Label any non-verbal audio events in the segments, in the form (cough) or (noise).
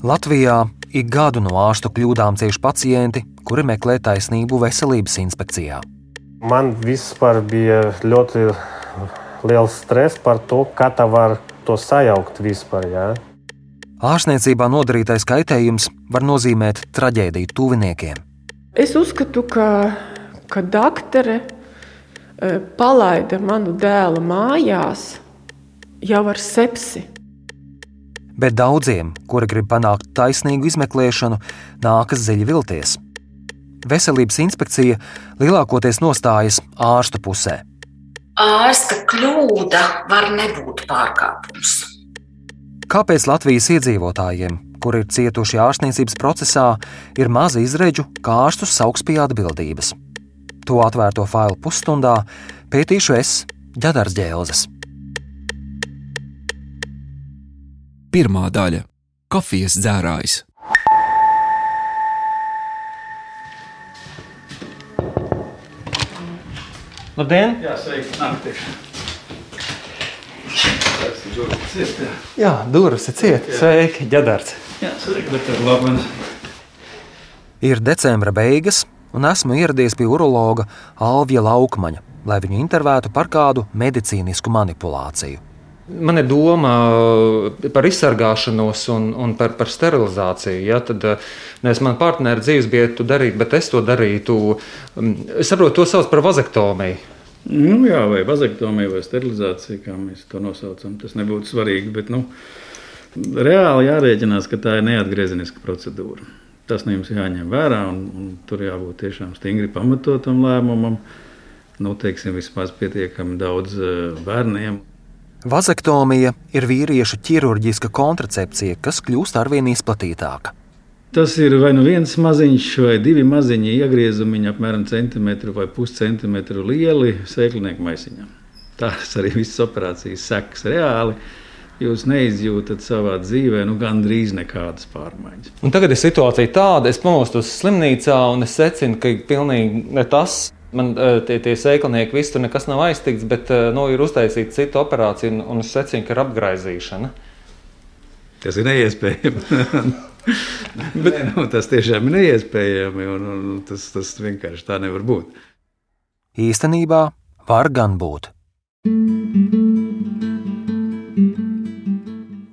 Latvijā ik gadu no ārstu kļūdām cieš pacienti, kuri meklē taisnību veselības inspekcijā. Man vispār bija ļoti liels stress par to, kā tā var to sajaukt vispār. Jā. Ārstniecībā nodarītais kaitējums var nozīmēt traģēdiju tuviniekiem. Es uzskatu, ka, ka doktore e, palaida manu dēlu mājās jau ar sepsi bet daudziem, kuri grib panākt taisnīgu izmeklēšanu, nākas dziļi vilties. Veselības inspekcija lielākoties nostājas ārstu pusē. Ārsta kļūda var nebūt pārkāpums. Kāpēc Latvijas iedzīvotājiem, kuri ir cietuši ārstniecības procesā, ir maza izredzu, kā ārstus sauks pie atbildības? To atvērto failu pusstundā pētīšu es, Džadars Džēlzes. Pirmā daļa - kafijas dzērājs. Labdien! Jā, sveiki, naktī. Jā, durvis ir cieta. Sveiki, ģedards. Jā, sveiki, doktor Labens. Ir decembra beigas, un esmu ieradies pie urologa Alvija Laukmaņa, lai viņu intervētu par kādu medicīnisku manipulāciju. Man ir doma uh, par izsargāšanos un, un par, par sterilizāciju. Ja? Tad uh, nevis man partneri dzīves vietu darīt, bet es to darītu. Um, es saprotu, to sauc par vazektomiju. Nu, jā, vai vazektomija, vai sterilizācija, kā mēs to nosaucam. Tas nebūtu svarīgi. Bet, nu, reāli jārēķinās, ka tā ir neatgriezeniska procedūra. Tas no jums jāņem vērā, un, un tur jābūt tiešām stingri pamatotam lēmumam. Nu, teiksim, vismaz pietiekami daudz uh, bērniem. Vazektomija ir vīriešu ķirurģiska kontracepcija, kas kļūst arvien izplatītāka. Tas ir vai nu viens maziņš, vai divi maziņi iegriezumi, apmēram centimetru vai puscentimetru lieli sēklinieku maisiņā. Tās arī visas operācijas sekas reāli. Jūs neizjūtat savā dzīvē nu, gandrīz nekādas pārmaiņas. Un tagad ir situācija tāda, es pamostos slimnīcā un es secinu, ka pilnīgi ne tas Man eh, tie, tie sēklinieki viss tur nekas nav aiztikts, bet eh, nu, ir uztaisīta cita operācija, un, un es secinu, ka ir apgaizīšana. Tas ir neiespējami. (laughs) bet, Nē, nu, tas tiešām ir neiespējami, un, un tas, tas vienkārši tā nevar būt. Īstenībā var gan būt.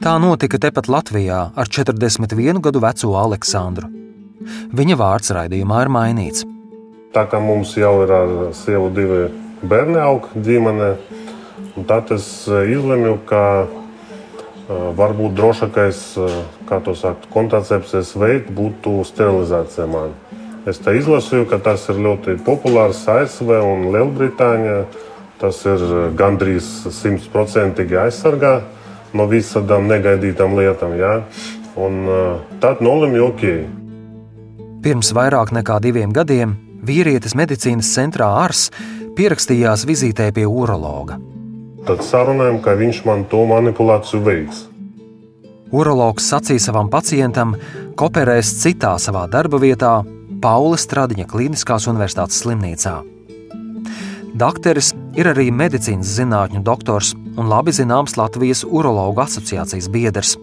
Tā notika tepat Latvijā ar 41 gadu veco Aleksandru. Viņa vārds raidījumā ir mainīts. Tā kā mums jau ir ar sievu divi bērni aug ģimenē, tad es eh, izlemju, ka eh, varbūt drošākais, eh, kā to sakt, kontracepcijas veids būtu sterilizācija man. Es te izlasīju, ka tas ir ļoti populārs ASV un Lielbritānijā. Tas ir gandrīz simtprocentīgi aizsargā no visām negaidītām lietām. Ja? Un, tad nolemju, ok. Pirms vairāk nekā diviem gadiem vīrietis medicīnas centrā Ars pierakstījās vizītē pie urologa. Tad sarunājām, ka viņš man to manipulāciju veids. Urologs sacīja savam pacientam, ka operēs citā savā darba vietā, Paula Stradiņa Kliniskās Universitātes slimnīcā. Dakteris ir arī medicīnas zinātņu doktors un labi zināms Latvijas urologu asociācijas biedrs.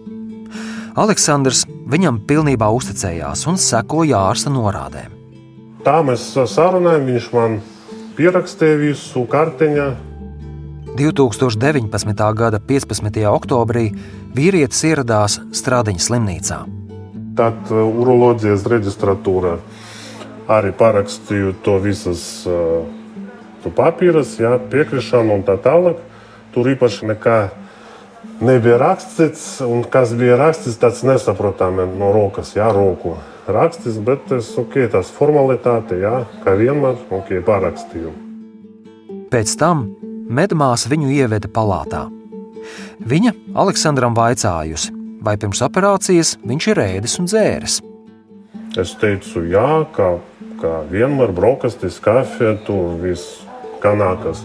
Aleksandrs viņam pilnībā uzticējās un sekoja ārsta norādēm. Tā mēs sarunājām, viņš man pierakstīja visu kartiņā. 2019. gada 15. oktobrī vīrietis ieradās Strādiņas slimnīcā. Tad uh, uroloģijas reģistratūra arī parakstīja to visas uh, papīras, jā, piekrišanu un tā tālāk. Tur īpaši nekā nebija rakstīts, un kas bija rakstīts, tas nesaprotami no rokas, jā, roku rakstis, bet es, ok, tās formalitāte, jā, kā vienmēr, ok, pārakstīju. Pēc tam medmāsa viņu ieveda palātā. Viņa Aleksandram vaicājusi, vai pirms operācijas viņš ir ēdis un dzēris. Es teicu, jā, kā, kā vienmēr brokastis, kafija, tur viss kanākas.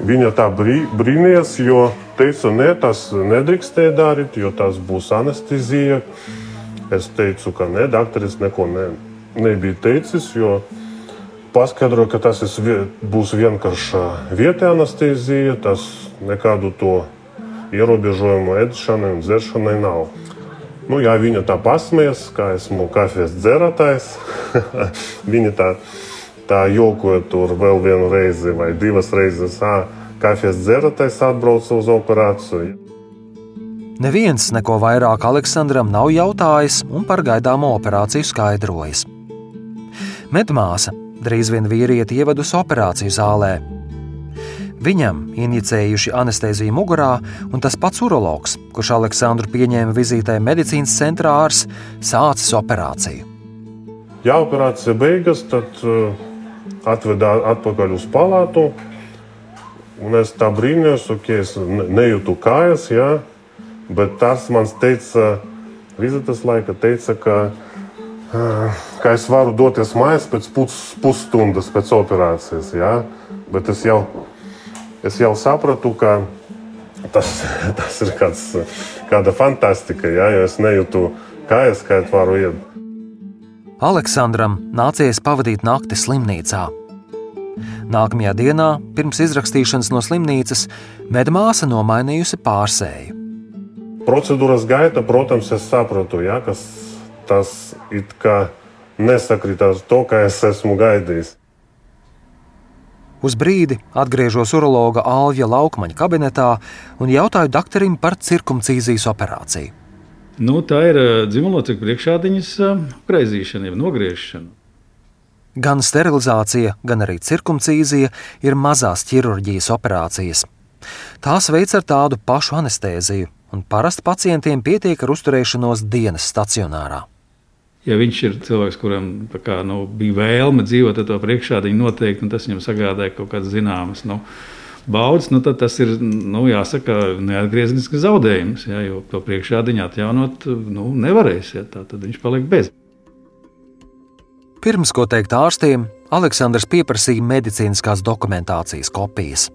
Viņa tā brī, brīnījās, jo teica, ne, tas nedrīkstēja darīt, jo tas būs anestezija. Es teicu, ka nē, dakteris neko ne, nebija teicis, jo paskaidroja, ka tas būs vienkārša vietējā anestezija, tas nekādu to ierobežojumu ēšanai un dzeršanai nav. Nu, jā, viņa tā pasmējas, kā esmu kafijas dzerātājs. (laughs) viņa tā, tā jokoja tur vēl vienu reizi vai divas reizes. À, kafijas dzerātājs atbrauca uz operāciju. Neviens neko vairāk Aleksandram nav jautājis un par gaidāmo operāciju skaidrojis. Medmāsa drīz vien vīrieti ievedusi operāciju zālē, Viņam inicējuši anesteziju mugurā, un tas pats urologs, kurš Aleksandru pieņēma vizītē medicīnas centrā ārs, sācis operāciju. Ja operācija beigas, tad uh, atvedā atpakaļ uz palātu. Un es tā brīnījos, ka es nejūtu kājas, jā, bet tas man teica, vizītes laika teica, ka, ka es varu doties mājās pēc pus, pusstundas pēc operācijas. Jā, bet es jau es jau sapratu, ka tas, (laughs) tas ir kāds, kāda fantastika, ja, jo es nejūtu kājas, kā es varu iet. Aleksandram nācies pavadīt nakti slimnīcā. Nākamajā dienā, pirms izrakstīšanas no slimnīcas, medmāsa nomainījusi pārsēju. Procedūras gaita, protams, es sapratu, ja, ka tas it kā nesakrīt ar to, kā es esmu gaidījis. Uz brīdi atgriežos urologa Alvija Laukmaņa kabinetā un jautāju doktoram par cirkumcīzijas operāciju. Nu, tā ir dzimumlocekļu priekšādiņas apgaizīšana, jau nogriešana. Gan sterilizācija, gan arī cirkumcīzija ir mazās ķirurģijas operācijas. Tās veids ar tādu pašu anestēziju, un parasti pacientiem pietiek ar uzturēšanos dienas stacionārā ja viņš ir cilvēks, kuram kā, nu, bija vēlme dzīvot ar to priekšādiņu, noteikti tas viņam sagādāja kaut kādas zināmas. Nu, Baudas, nu, tas ir nu, jāsaka, neatgrieznisks zaudējums. Ja, jo to priekšādiņu atjaunot nu, nevarēs. Ja, tā, tad viņš paliek bez. Pirms ko teikt ārstiem, Aleksandrs pieprasīja medicīniskās dokumentācijas kopijas.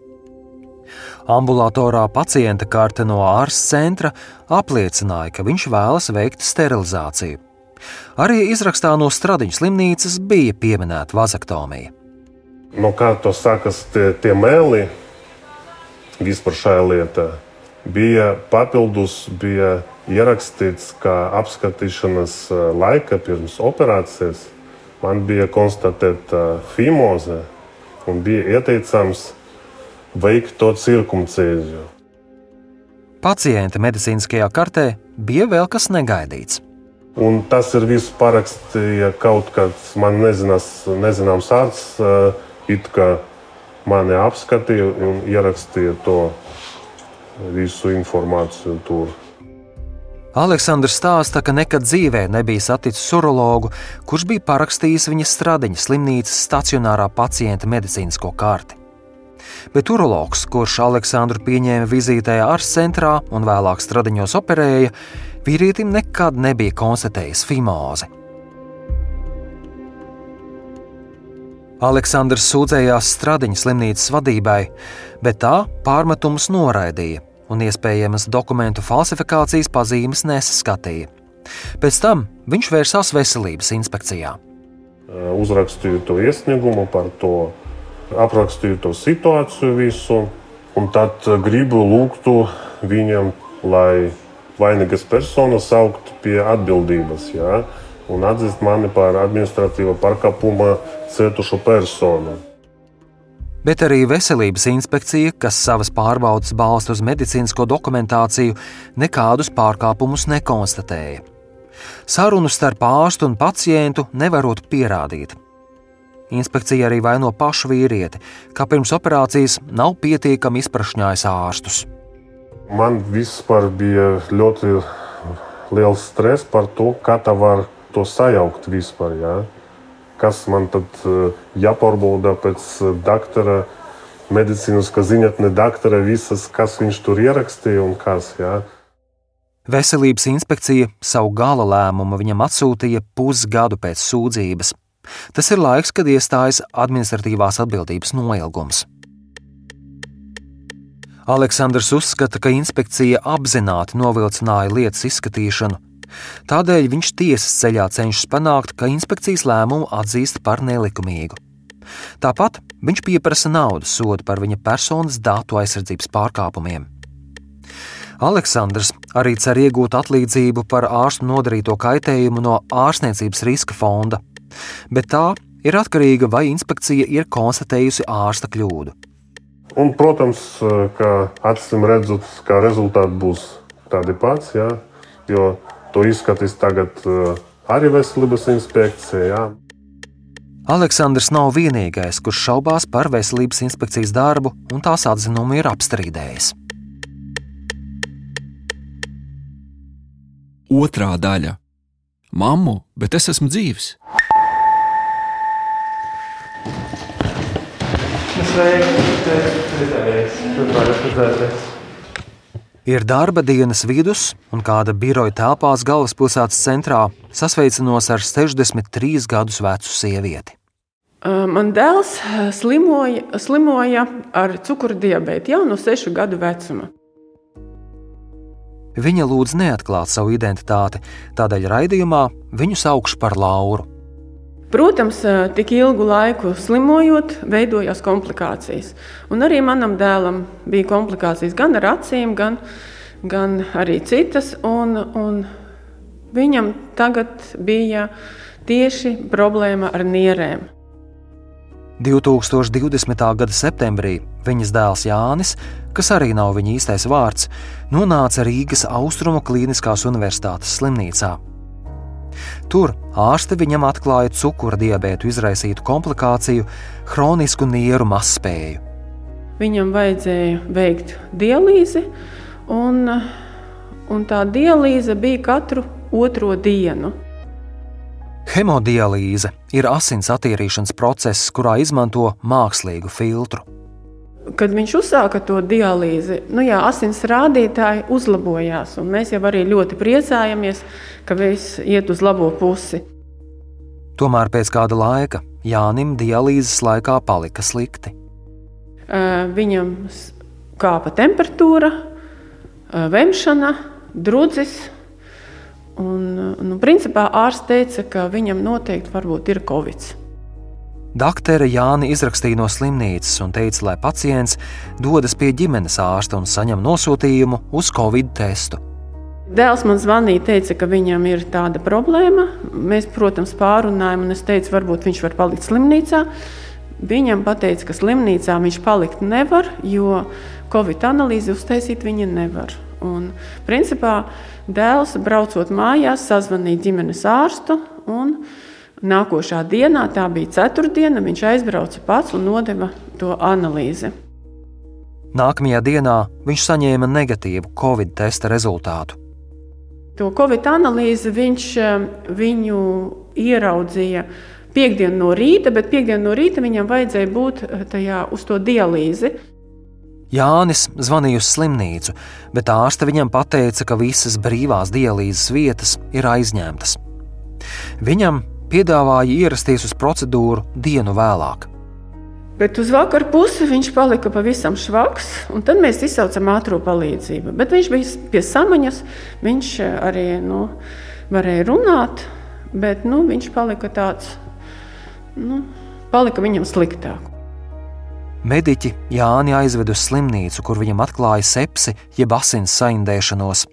Ambulatorā pacienta karte no ārsta centra apliecināja, ka viņš vēlas veikt sterilizāciju. Arī izrakstā no Stradiņas slimnīcas bija pieminēta vazektomija. No kā to sākas tie, tie mēli vispār šajā lietā? Bija papildus, bija ierakstīts, ka apskatīšanas eh, laika pirms operācijas man bija konstatēta fimoze un bija ieteicams veikt to cirkumcēziju. Pacienta medicīniskajā kartē bija vēl kas negaidīts. Un tas ir viss parakstīja kaut kāds man nezinās, nezināms ārsts, it kā mani apskatīja un ierakstīja to visu informāciju tur. Aleksandrs stāsta, ka nekad dzīvē nebija saticis urologu, kurš bija parakstījis viņa stradiņa slimnīcas stacionārā pacienta medicīnisko karti. Bet urologs, kurš Aleksandru pieņēma vizītē ārsts centrā un vēlāk stradiņos operēja, vīrietim nekad nebija konstatējis fimozi. Aleksandrs sūdzējās Stradiņas slimnīcas vadībai, bet tā pārmetumus noraidīja un iespējamas dokumentu falsifikācijas pazīmes nesaskatīja. Pēc tam viņš vērsās veselības inspekcijā. Uzrakstīju to iesniegumu par to, aprakstīju to situāciju visu, un tad gribu lūgt viņam, lai vainīgas personas saukt pie atbildības jā, un atzīt mani par administratīva pārkāpuma cietušu personu. Bet arī veselības inspekcija, kas savas pārbaudas balsta uz medicīnisko dokumentāciju, nekādus pārkāpumus nekonstatēja. Sarunu starp ārstu un pacientu nevarot pierādīt. Inspekcija arī vaino pašu vīrieti, ka pirms operācijas nav pietiekami izprašņājis ārstus. Man vispār bija ļoti liels stress par to, kā tā var to sajaukt vispār. Ja? Kas man tad eh, jāpārbauda pēc eh, doktora, medicīniskā zinātnē, doktora, visas, kas viņš tur ierakstīja un kas. Ja? Veselības inspekcija savu gala lēmumu viņam atsūtīja pusgadu pēc sūdzības. Tas ir laiks, kad iestājas administratīvās atbildības noilgums. Aleksandrs uzskata, ka inspekcija apzināti novilcināja lietas izskatīšanu. Tādēļ viņš tiesas ceļā cenšas panākt, ka inspekcijas lēmumu atzīst par nelikumīgu. Tāpat viņš pieprasa naudas sodu par viņa personas datu aizsardzības pārkāpumiem. Aleksandrs arī cer iegūt atlīdzību par ārstu nodarīto kaitējumu no ārstniecības riska fonda, bet tā ir atkarīga vai inspekcija ir konstatējusi ārsta kļūdu. Un, protams, ka acīm redzot, ka rezultāti būs tādi pats, jā, jo to izskatīs tagad eh, arī veselības inspekcija. Jā. Aleksandrs nav vienīgais, kurš šaubās par veselības inspekcijas darbu un tās atzinumu ir apstrīdējis. Otra daļa - Māmu, bet es esmu dzīves. Ir darba dienas vidus, un kāda biroja telpās galvaspilsētas centrā sasveicinos ar 63 gadus vecu sievieti. Man dēls slimoja, slimoja ar cukurdibētu jau no 6 gadu vecuma. Viņa lūdz neatklāt savu identitāti, tādēļ raidījumā viņu saukšu par Lauru. Protams, tik ilgu laiku slimojot, veidojās komplikācijas. Un arī manam dēlam bija komplikācijas gan ar acīm, gan, gan arī citas. Un, un viņam tagad bija tieši problēma ar nierēm. 2020. gada septembrī viņas dēls Jānis, kas arī nav viņa īstais vārds, nonāca Rīgas Austrumu Kliniskās Universitātes slimnīcā. Tur ārste viņam atklāja cukura diabētu izraisītu komplikāciju, chronisku nieru mazspēju. Viņam vajadzēja veikt dialīzi, un, un tā dialīze bija katru otro dienu. Hemodialīze ir asins attīrīšanas process, kurā izmanto mākslīgu filtru. Kad viņš uzsāka to dialīzi, nu jā, asins rādītāji uzlabojās. Mēs jau arī ļoti priecājamies, ka viss iet uz labo pusi. Tomēr pēc kāda laika Jānim dialīzes laikā palika slikti. Viņam kāpa temperatūra, vemšana, drudzis. Un, nu, principā ārsts teica, ka viņam noteikti ir covid. Daktere Jāni izrakstīja no slimnīcas un teica, lai pacients dodas pie ģimenes ārsta un saņem nosūtījumu uz covid testu. Dēls man zvanīja, teica, ka viņam ir tāda problēma. Mēs, protams, pārunājām, un es teicu, varbūt viņš var palikt slimnīcā. Viņam teica, ka slimnīcā viņš palikt nevar, jo covid analīzi uztaisīt viņa nevar. Un, principā, dēls braucot mājās, sazvanīja ģimenes ārstu Nākošā dienā, tā bija ceturtdiena, viņš aizbrauca pats un nodeva to analīzi. Nākamajā dienā viņš saņēma negatīvu Covid testa rezultātu. To Covid analīzi viņš eh, viņu ieraudzīja piekdienu no rīta, bet piekdienu no rīta viņam vajadzēja būt eh, tajā uz to dialīzi. Jānis zvanīja uz slimnīcu, bet ārste viņam teica, ka visas brīvās dialīzes vietas ir aizņemtas. Viņam piedāvāja ierasties uz procedūru dienu vēlāk. Bet uz vakaru pusi viņš palika pavisam švaks, un tad mēs izsaucam ātrā palīdzību. Bet viņš bija pie samaņas, viņš arī nu, varēja runāt, bet nu, viņš palika tāds, nu, palika viņam sliktāk. Mediķi Jāni aizved uz slimnīcu, kur viņam atklāja sepsi, jeb asins saindēšanos.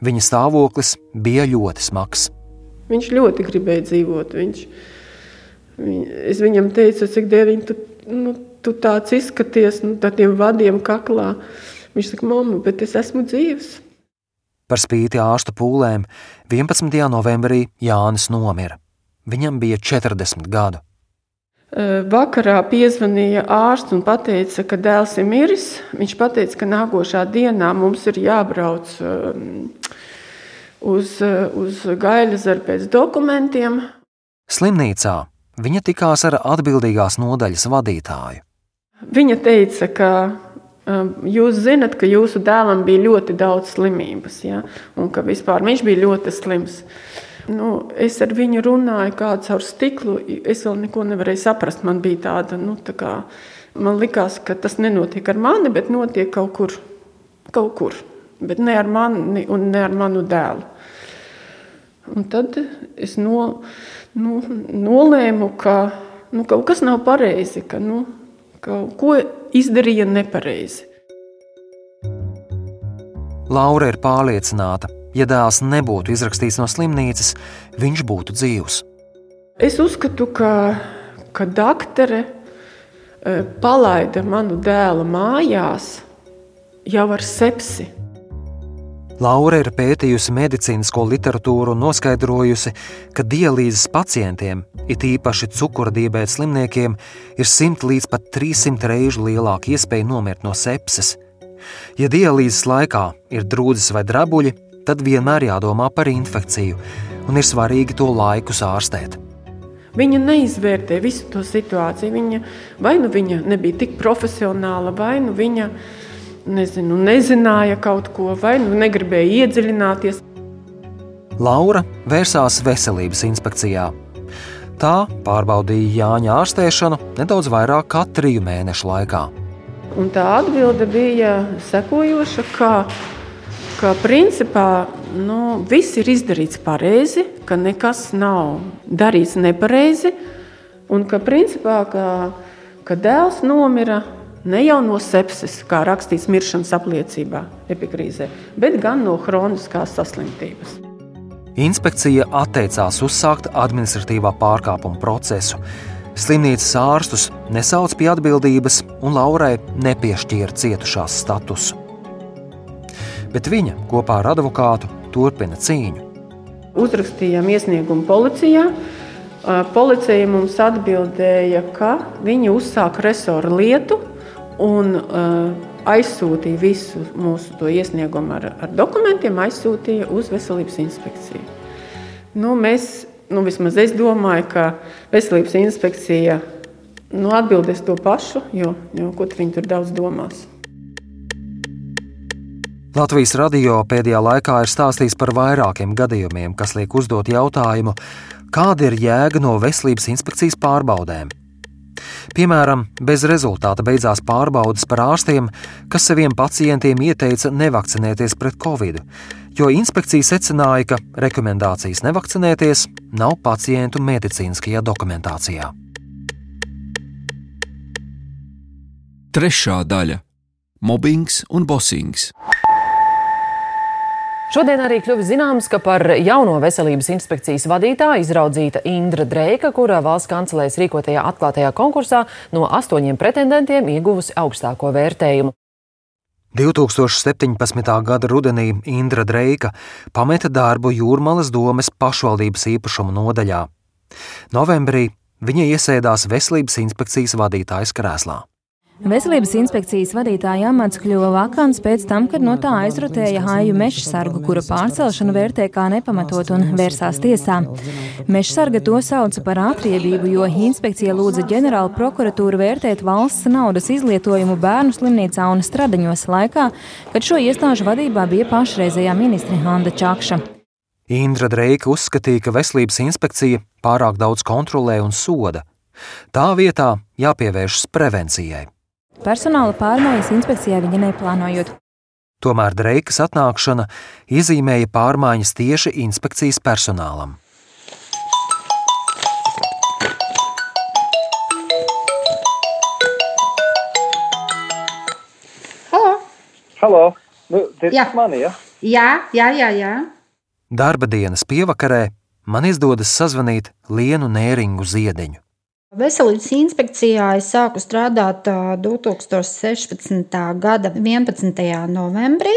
Viņa stāvoklis bija ļoti smags. Viņš ļoti gribēja dzīvot. Viņš, viņ, es viņam teicu, cik dēļ tu, nu, tu tāds izskaties, nu, tādiem vadiem kaklā. Viņš saka, mamma, bet es esmu dzīves. Par spīti ārsta pūlēm 11. novembrī Jānis nomira. Viņam bija 40 gadu. Vakarā piezvanīja ārsts un teica, ka dēls ir miris. Viņš teica, ka nākošā dienā mums ir jābrauc uz, uz Gaļazaru pēc dokumentiem. Slimnīcā viņa tikās ar atbildīgās nodaļas vadītāju. Viņa teica, ka um, jūs zinat, ka jūsu dēlam bija ļoti daudz slimības, ja? un ka vispār viņš bija ļoti slims. Nu, es ar viņu runāju, kā caur stiklu. Es vēl neko nevarēju saprast. Man bija tāda, nu, tā kā, man likās, ka tas nenotiek ar mani, bet notiek kaut kur. Kaut kur bet ne ar mani un ne ar manu dēlu. Un tad es no, nu, nolēmu, ka nu, kaut kas nav pareizi, ka nu, kaut ko izdarīja nepareizi. Laura ir pārliecināta, ja dēls nebūtu izrakstīts no slimnīcas, viņš būtu dzīvs. Es uzskatu, ka, ka doktere e, palaida manu dēlu mājās jau ar sepsi. Laura ir pētījusi medicīnisko literatūru un noskaidrojusi, ka dialīzes pacientiem, it īpaši cukurdibēta slimniekiem, ir 100 līdz pat 300 reižu lielāka iespēja nomirt no sepses. Ja dialīzes laikā ir drūzes vai drabuļi, tad vienmēr jādomā par infekciju, un ir svarīgi to laikus ārstēt. Viņa neizvērtē visu to situāciju. Viņa vai nu viņa nebija tik profesionāla, vai nu viņa nezinu, nezināja kaut ko, vai nu negribēja iedziļināties. Laura vērsās veselības inspekcijā. Tā pārbaudīja Jāņa ārstēšanu nedaudz vairāk kā triju mēnešu laikā. Un tā atbilde bija sekojoša, ka, ka principā nu, viss ir izdarīts pareizi, ka nekas nav darīts nepareizi, un ka, principā, ka, ka dēls nomira ne jau no sepses, kā rakstīts miršanas apliecībā, epikrīzē, bet gan no hroniskās saslimtības. Inspekcija atteicās uzsākt administratīvā pārkāpuma procesu. Slimnīcas ārstus nesauc pie atbildības, un Laurai nepiešķīra cietušās statusu. Bet viņa kopā ar advokātu turpina cīņu. Uzrakstījām iesniegumu policijā. Policija mums atbildēja, ka viņi uzsāka resoru lietu un aizsūtīja visu mūsu iesniegumu ar, ar dokumentiem, aizsūtīja uz veselības inspekciju. Nu, mēs nu, vismaz es domāju, ka veselības inspekcija nu, atbildēs to pašu, jo, jo ko viņi tur daudz domās. Latvijas radio pēdējā laikā ir stāstījis par vairākiem gadījumiem, kas liek uzdot jautājumu, kāda ir jēga no veselības inspekcijas pārbaudēm. Piemēram, bez rezultāta beidzās pārbaudas par ārstiem, kas saviem pacientiem ieteica nevakcinēties pret covid, jo inspekcija secināja, ka rekomendācijas nevakcinēties nav pacientu medicīniskajā dokumentācijā. Trešā daļa - mobbings un bosings. Šodien arī kļuvis zināms, ka par jauno veselības inspekcijas vadītāju izraudzīta Indra Dreika, kura valsts kancelēs rīkotajā atklātajā konkursā no astoņiem pretendentiem ieguvusi augstāko vērtējumu. 2017. gada rudenī Indra Dreika pameta darbu Jūrmalas domes pašvaldības īpašumu nodaļā. Novembrī viņa iesēdās veselības inspekcijas vadītājas krēslā. Veselības inspekcijas vadītāja amats kļuva vakants pēc tam, kad no tā aizrotēja Hāju Mešsargu, kura pārcelšanu vērtē kā nepamatot un vērsās tiesā. Mešsarga to sauca par atriebību, jo inspekcija lūdza ģenerāla prokuratūru vērtēt valsts naudas izlietojumu bērnu slimnīcā un stradaņos laikā, kad šo iestāžu vadībā bija pašreizējā ministre Handa Čakša. Indra Dreika uzskatīja, ka veselības inspekcija pārāk daudz kontrolē un soda. Tā vietā jāpievēršas prevencijai. Personāla pārmaiņas inspekcijā viņa neplānojot. Tomēr Dreikas atnākšana iezīmēja pārmaiņas tieši inspekcijas personālam. Halo! Halo! Nu, ir mani, ja? Jā, jā, jā. jā. Darba dienas pievakarē man izdodas sazvanīt Lienu Nēringu Ziedeņu. Veselības inspekcijā es sāku strādāt 2016. gada 11. novembrī.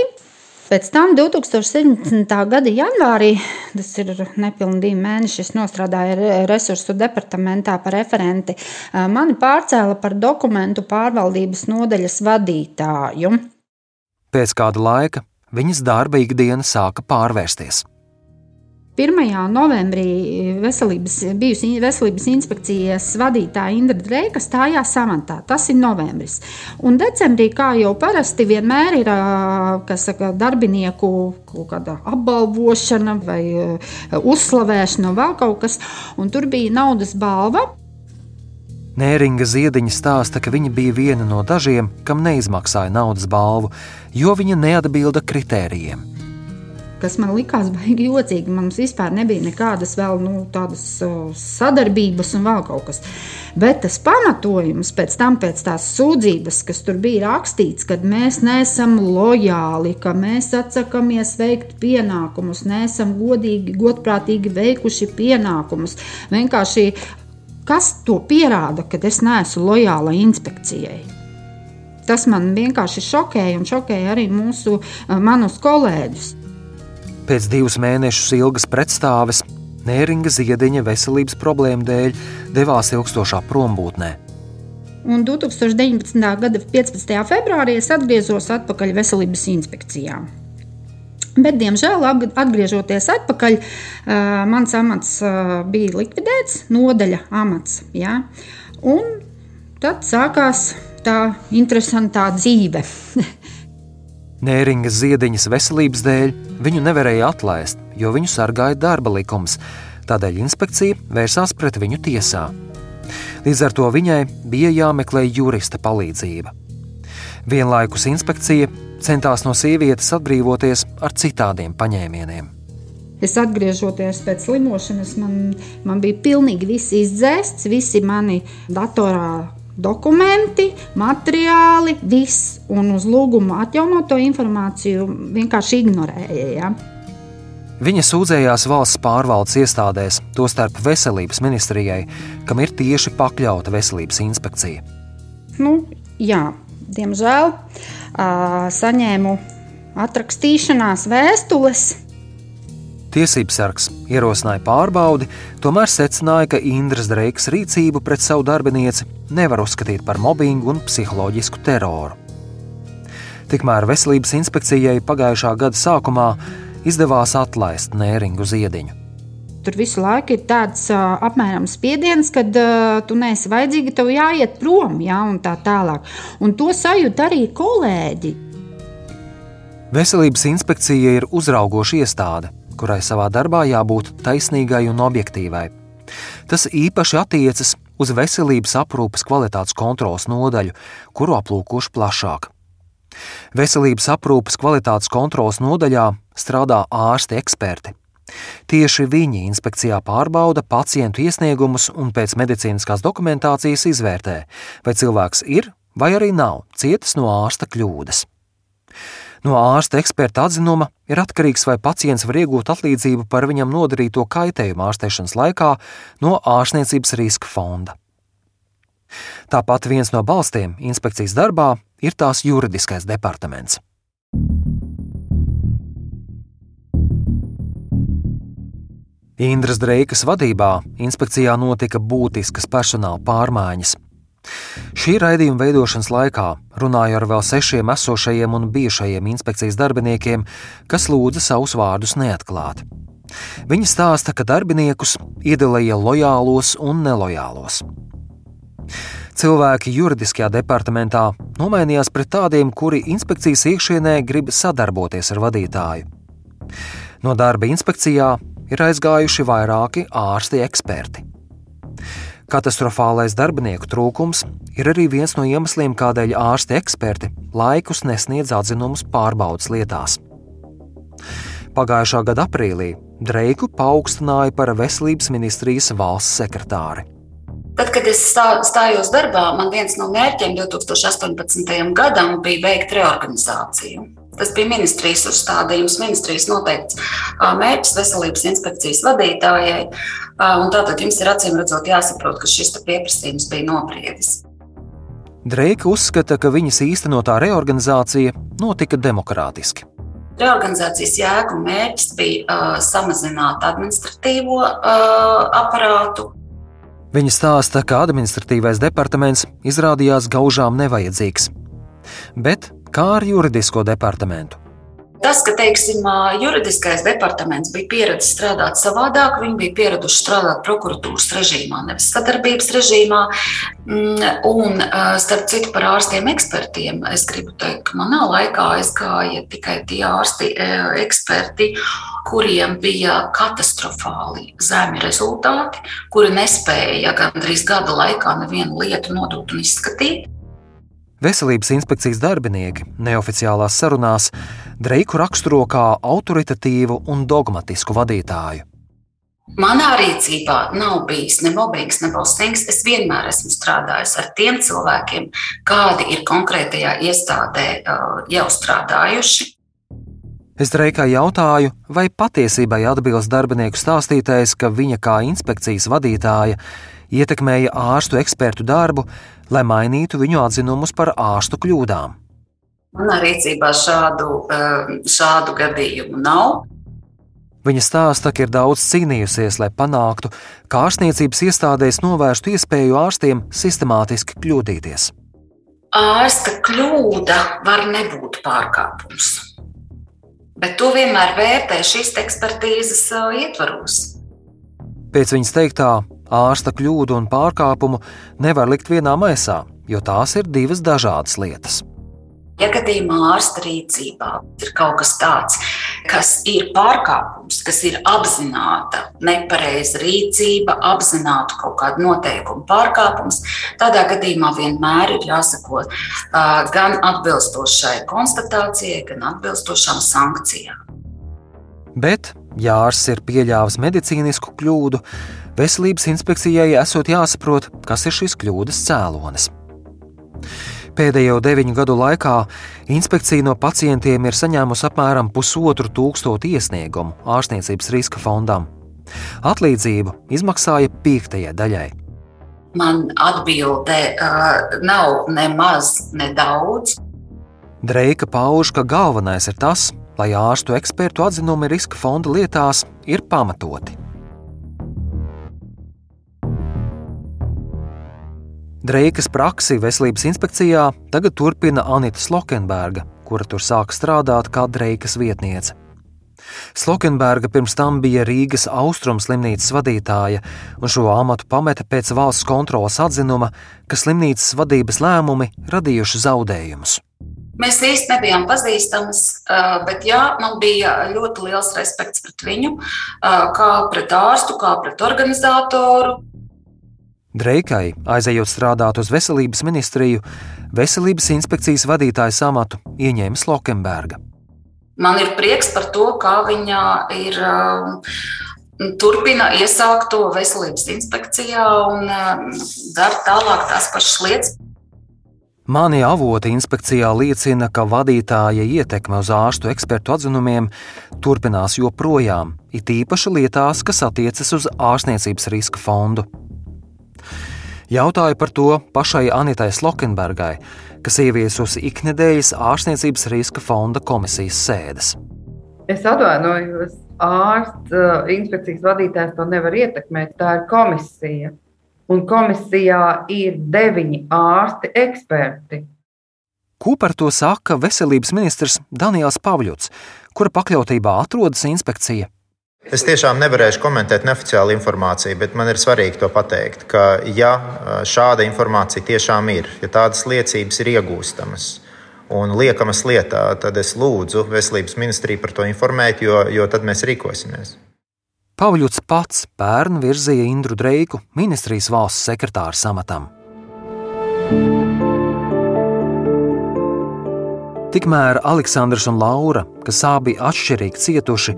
Pēc tam 2017. gada janvārī, tas ir nepilni divi mēneši, es strādāju resursu departamentā par referenti. Mani pārcēla par dokumentu pārvaldības nodaļas vadītāju. Pēc kāda laika viņas darba ikdiena sāka pārvērsties. 1. novembrī veselības, bijusi veselības inspekcijas vadītāja Indra Dreika stājās samatā. Tas ir novembris. Un decembrī, kā jau parasti, vienmēr ir saka, darbinieku apbalvošana vai uzslavēšana, vēl kaut kas. Un tur bija naudas balva. Nēringa Ziediņa stāsta, ka viņa bija viena no dažiem, kam neizmaksāja naudas balvu, jo viņa neatbilda kritērijiem kas man likās baigi jocīgi. Mums vispār nebija nekādas vēl nu, tādas sadarbības un vēl kaut kas. Bet tas pamatojums pēc tam, pēc tās sūdzības, kas tur bija rakstīts, ka mēs neesam lojāli, ka mēs atsakāmies veikt pienākumus, neesam godīgi, godprātīgi veikuši pienākumus. Vienkārši kas to pierāda, ka es neesmu lojāla inspekcijai? Tas man vienkārši šokēja un šokēja arī mūsu manus kolēģus. Pēc divus mēnešus ilgas pretstāves Nēringa Ziediņa veselības problēmu dēļ devās ilgstošā prombūtnē. Un 2019. gada 15. februārī es atgriezos atpakaļ veselības inspekcijā. Bet, diemžēl, atgriežoties atpakaļ, mans amats bija likvidēts, nodaļa amats. Ja? Un tad sākās tā interesantā dzīve. (laughs) Nēringas ziediņas veselības dēļ viņu nevarēja atlaist, jo viņu sargāja darba likums. Tādēļ inspekcija vērsās pret viņu tiesā. Līdz ar to viņai bija jāmeklē jurista palīdzība. Vienlaikus inspekcija centās no sievietes atbrīvoties ar citādiem paņēmieniem. Es atgriežoties pēc slimošanas, man, man bija pilnīgi viss izdzēsts, visi mani datorā dokumenti, materiāli, viss, un uz lūgumu atjaunot to informāciju vienkārši ignorēja. Ja? Viņa sūdzējās valsts pārvaldes iestādēs, tostarp veselības ministrijai, kam ir tieši pakļauta veselības inspekcija. Nu, jā, diemžēl saņēmu atrakstīšanās vēstules Tiesības sargs ierosināja pārbaudi, tomēr secināja, ka Indras Dreikas rīcību pret savu darbinieci nevar uzskatīt par mobbingu un psiholoģisku teroru. Tikmēr veselības inspekcijai pagājušā gada sākumā izdevās atlaist Nēringu ziediņu. Tur visu laiku ir tāds uh, apmēram spiediens, kad uh, tu neesi vajadzīga, tev jāiet prom, ja, tā tālāk. Un to sajūt arī kolēģi. Veselības inspekcija ir uzraugoša iestāde, kurai savā darbā jābūt taisnīgai un objektīvai. Tas īpaši attiecas uz veselības aprūpes kvalitātes kontrolas nodaļu, kuru aplūkošu plašāk. Veselības aprūpes kvalitātes kontrolas nodaļā strādā ārsti eksperti. Tieši viņi inspekcijā pārbauda pacientu iesniegumus un pēc medicīniskās dokumentācijas izvērtē, vai cilvēks ir vai arī nav cietis no ārsta kļūdas. No ārsta eksperta atzinuma ir atkarīgs, vai pacients var iegūt atlīdzību par viņam nodarīto kaitējumu ārstēšanas laikā no ārstniecības riska fonda. Tāpat viens no balstiem inspekcijas darbā ir tās juridiskais departaments. Indras Dreikas vadībā inspekcijā notika būtiskas personāla pārmaiņas. Šī raidījuma veidošanas laikā runāju ar vēl sešiem esošajiem un bijušajiem inspekcijas darbiniekiem, kas lūdza savus vārdus neatklāt. Viņi stāsta, ka darbiniekus iedalīja lojālos un nelojālos. Cilvēki juridiskajā departamentā nomainījās pret tādiem, kuri inspekcijas iekšienē grib sadarboties ar vadītāju. No darba inspekcijā ir aizgājuši vairāki ārsti eksperti. Katastrofālais darbinieku trūkums ir arī viens no iemesliem, kādēļ ārsti eksperti laikus nesniedz atzinumus pārbaudas lietās. Pagājušā gada aprīlī Dreiku paaugstināja par veselības ministrijas valsts sekretāri. Tad, kad es stājos darbā, man viens no mērķiem 2018. gadam bija veikt reorganizāciju. Tas bija ministrijas uzstādījums, ministrijas noteikts mērķis veselības inspekcijas vadītājai. Tātad jums ir acīm redzot jāsaprot, ka šis pieprasījums bija nobriedis. Dreika uzskata, ka viņas īstenotā reorganizācija notika demokrātiski. Reorganizācijas jēga un mērķis bija uh, samazināt administratīvo uh, aparātu. Viņa stāsta, ka administratīvais departaments izrādījās gaužām nevajadzīgs. Bet kā ar juridisko departamentu. Tas, ka teiksim, juridiskais departaments bija pieredzējis strādāt savādāk, viņi bija pieraduši strādāt prokuratūras režīmā, nevis sadarbības režīmā. Mm, un, starp citu, par ārstiem ekspertiem, es gribu teikt, ka manā laikā aizgāja tikai tie ārsti eksperti, kuriem bija katastrofāli zemi rezultāti, kuri nespēja gandrīz gada laikā nevienu lietu nodot un izskatīt. Veselības inspekcijas darbinieki neoficiālās sarunās Dreiku raksturo kā autoritatīvu un dogmatisku vadītāju. Manā rīcībā nav bijis ne mobbings, ne balstings. Es vienmēr esmu strādājis ar tiem cilvēkiem, kādi ir konkrētajā iestādē jau strādājuši. Es Dreikai jautāju, vai patiesībai atbilst darbinieku stāstītais, ka viņa kā inspekcijas vadītāja ietekmēja ārstu ekspertu darbu, lai mainītu viņu atzinumus par ārstu kļūdām. Manā rīcībā šādu, šādu gadījumu nav. Viņa stāsta, ka ir daudz cīnījusies, lai panāktu, ka ārstniecības iestādēs novērstu iespēju ārstiem sistemātiski kļūdīties. Ārsta kļūda var nebūt pārkāpums, bet to vienmēr vērtē šīs ekspertīzes ietvaros. Pēc viņas teiktā, ārsta kļūdu un pārkāpumu nevar likt vienā maisā, jo tās ir divas dažādas lietas. Ja gadījumā ārsta rīcībā ir kaut kas tāds, kas ir pārkāpums, kas ir apzināta nepareiza rīcība, apzināta kaut kāda noteikuma pārkāpums, tādā gadījumā vienmēr ir jāsako gan atbilstošai konstatācijai, gan atbilstošām sankcijām. Bet, ja ārsts ir pieļāvis medicīnisku kļūdu, veselības inspekcijai esot jāsaprot, kas ir šīs kļūdas cēlonis. Pēdējo deviņu gadu laikā inspekcija no pacientiem ir saņēmusi apmēram pusotru tūkstošu iesniegumu ārstniecības riska fondam. Atlīdzību izmaksāja piektajai daļai. Man atbilde uh, nav ne maz, ne daudz. Dreika pauž, ka galvenais ir tas, lai ārstu ekspertu atzinumi riska fonda lietās ir pamatoti. Dreikas praksi veselības inspekcijā tagad turpina Anita Slokenberga, kura tur sāk strādāt kā Dreikas vietniece. Slokenberga pirms tam bija Rīgas austrumu slimnīcas vadītāja, un šo amatu pameta pēc valsts kontrolas atzinuma, ka slimnīcas vadības lēmumi radījuši zaudējumus. Mēs īsti nebijām pazīstamas, bet jā, man bija ļoti liels respekts pret viņu, kā pret ārstu, kā pret organizatoru. Dreikai, aizejot strādāt uz veselības ministriju, veselības inspekcijas vadītājas amatu ieņēma Slokenberga. Man ir prieks par to, kā viņa ir um, turpina iesākt to veselības inspekcijā un dara tālāk tās pašas lietas. Mani avoti inspekcijā liecina, ka vadītāja ietekme uz ārstu ekspertu atzinumiem turpinās joprojām, it īpaši lietās, kas attiecas uz ārstniecības riska fondu. Jautāju par to pašai Anitai Slokenbergai, kas ieviesusi iknedēļas ārstniecības riska fonda komisijas sēdes. Es atvainojos, ārsts, uh, inspekcijas vadītājs to nevar ietekmēt. Tā ir komisija. Un komisijā ir deviņi ārsti eksperti. Ko par to saka veselības ministrs Daniels Pavļots, kura pakļautībā atrodas inspekcija? Es tiešām nevarēšu komentēt neoficiālu informāciju, bet man ir svarīgi to pateikt, ka, ja šāda informācija tiešām ir, ja tādas liecības ir iegūstamas un liekamas lietā, tad es lūdzu Veselības ministriju par to informēt, jo, jo tad mēs rīkosimies. Pavļots pats pērn virzīja Indru Dreiku ministrijas valsts sekretāra amatam. Tikmēr Aleksandrs un Laura, kas abi atšķirīgi cietuši,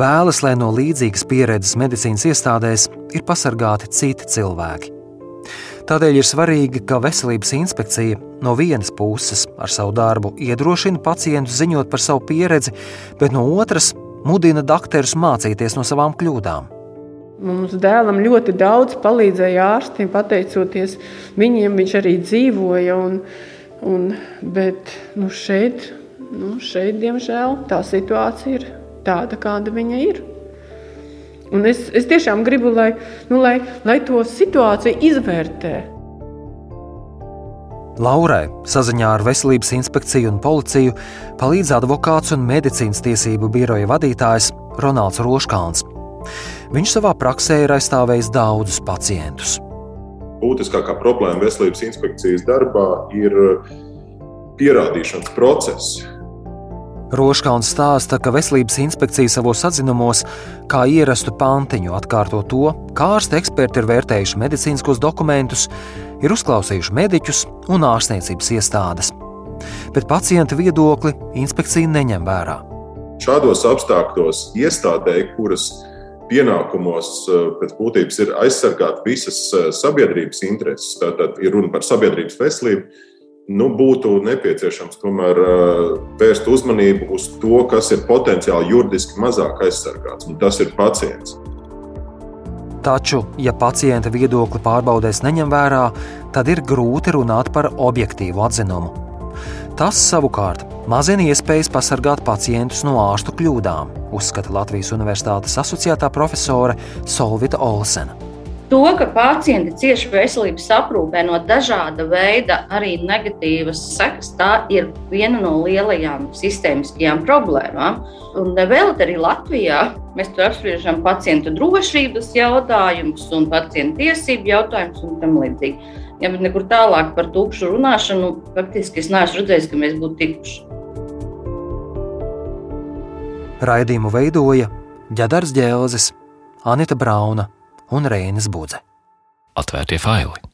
vēlas, lai no līdzīgas pieredzes medicīnas iestādēs ir pasargāti citi cilvēki. Tādēļ ir svarīgi, ka veselības inspekcija no vienas puses ar savu darbu iedrošina pacientus ziņot par savu pieredzi, bet no otras mudina doktorus mācīties no savām kļūdām. Mums dēlam ļoti daudz palīdzēja ārstiem, pateicoties viņiem, viņš arī dzīvoja. Un, Un, bet nu šeit, nu šeit, diemžēl, tā situācija ir tāda, kāda viņa ir. Un es, es tiešām gribu, lai, nu, lai, lai to situāciju izvērtē. Laurai saziņā ar Veselības inspekciju un policiju palīdz advokāts un medicīnas tiesību biroja vadītājs Ronalds Roškāns. Viņš savā praksē ir aizstāvējis daudzus pacientus būtiskākā problēma veselības inspekcijas darbā ir pierādīšanas process. Roškauns stāsta, ka veselības inspekcija savos atzinumos, kā ierastu pantiņu, atkārto to, kā ārsta eksperti ir vērtējuši medicīniskos dokumentus, ir uzklausījuši mediķus un ārstniecības iestādes. Bet pacienta viedokli inspekcija neņem vērā. Šādos apstākļos iestādē, kuras pienākumos eh, pēc būtības ir aizsargāt visas eh, sabiedrības intereses, tātad ir runa par sabiedrības veselību, nu, būtu nepieciešams tomēr eh, vērst uzmanību uz to, kas ir potenciāli juridiski mazāk aizsargāts, un tas ir pacients. Taču, ja pacienta viedokli pārbaudēs neņem vērā, tad ir grūti runāt par objektīvu atzinumu. Tas savukārt mazina iespējas pasargāt pacientus no ārstu kļūdām, uzskata Latvijas Universitātes asociētā profesore Solvita Olsena. To, ka pacienti cieši veselības aprūpē no dažāda veida arī negatīvas sekas, tā ir viena no lielajām sistēmiskajām problēmām. Un vēl arī Latvijā mēs tur apspriežam pacientu drošības jautājumus un pacientu tiesību jautājumus un tam līdzīgi. Ja bet nekur tālāk par tukšu runāšanu, faktiski es neesmu redzējis, ka mēs būtu tikuši. Raidījumu veidoja Ģedars Džēlzis, Anita Brauna un Reinas Budze. Atvērtie faili!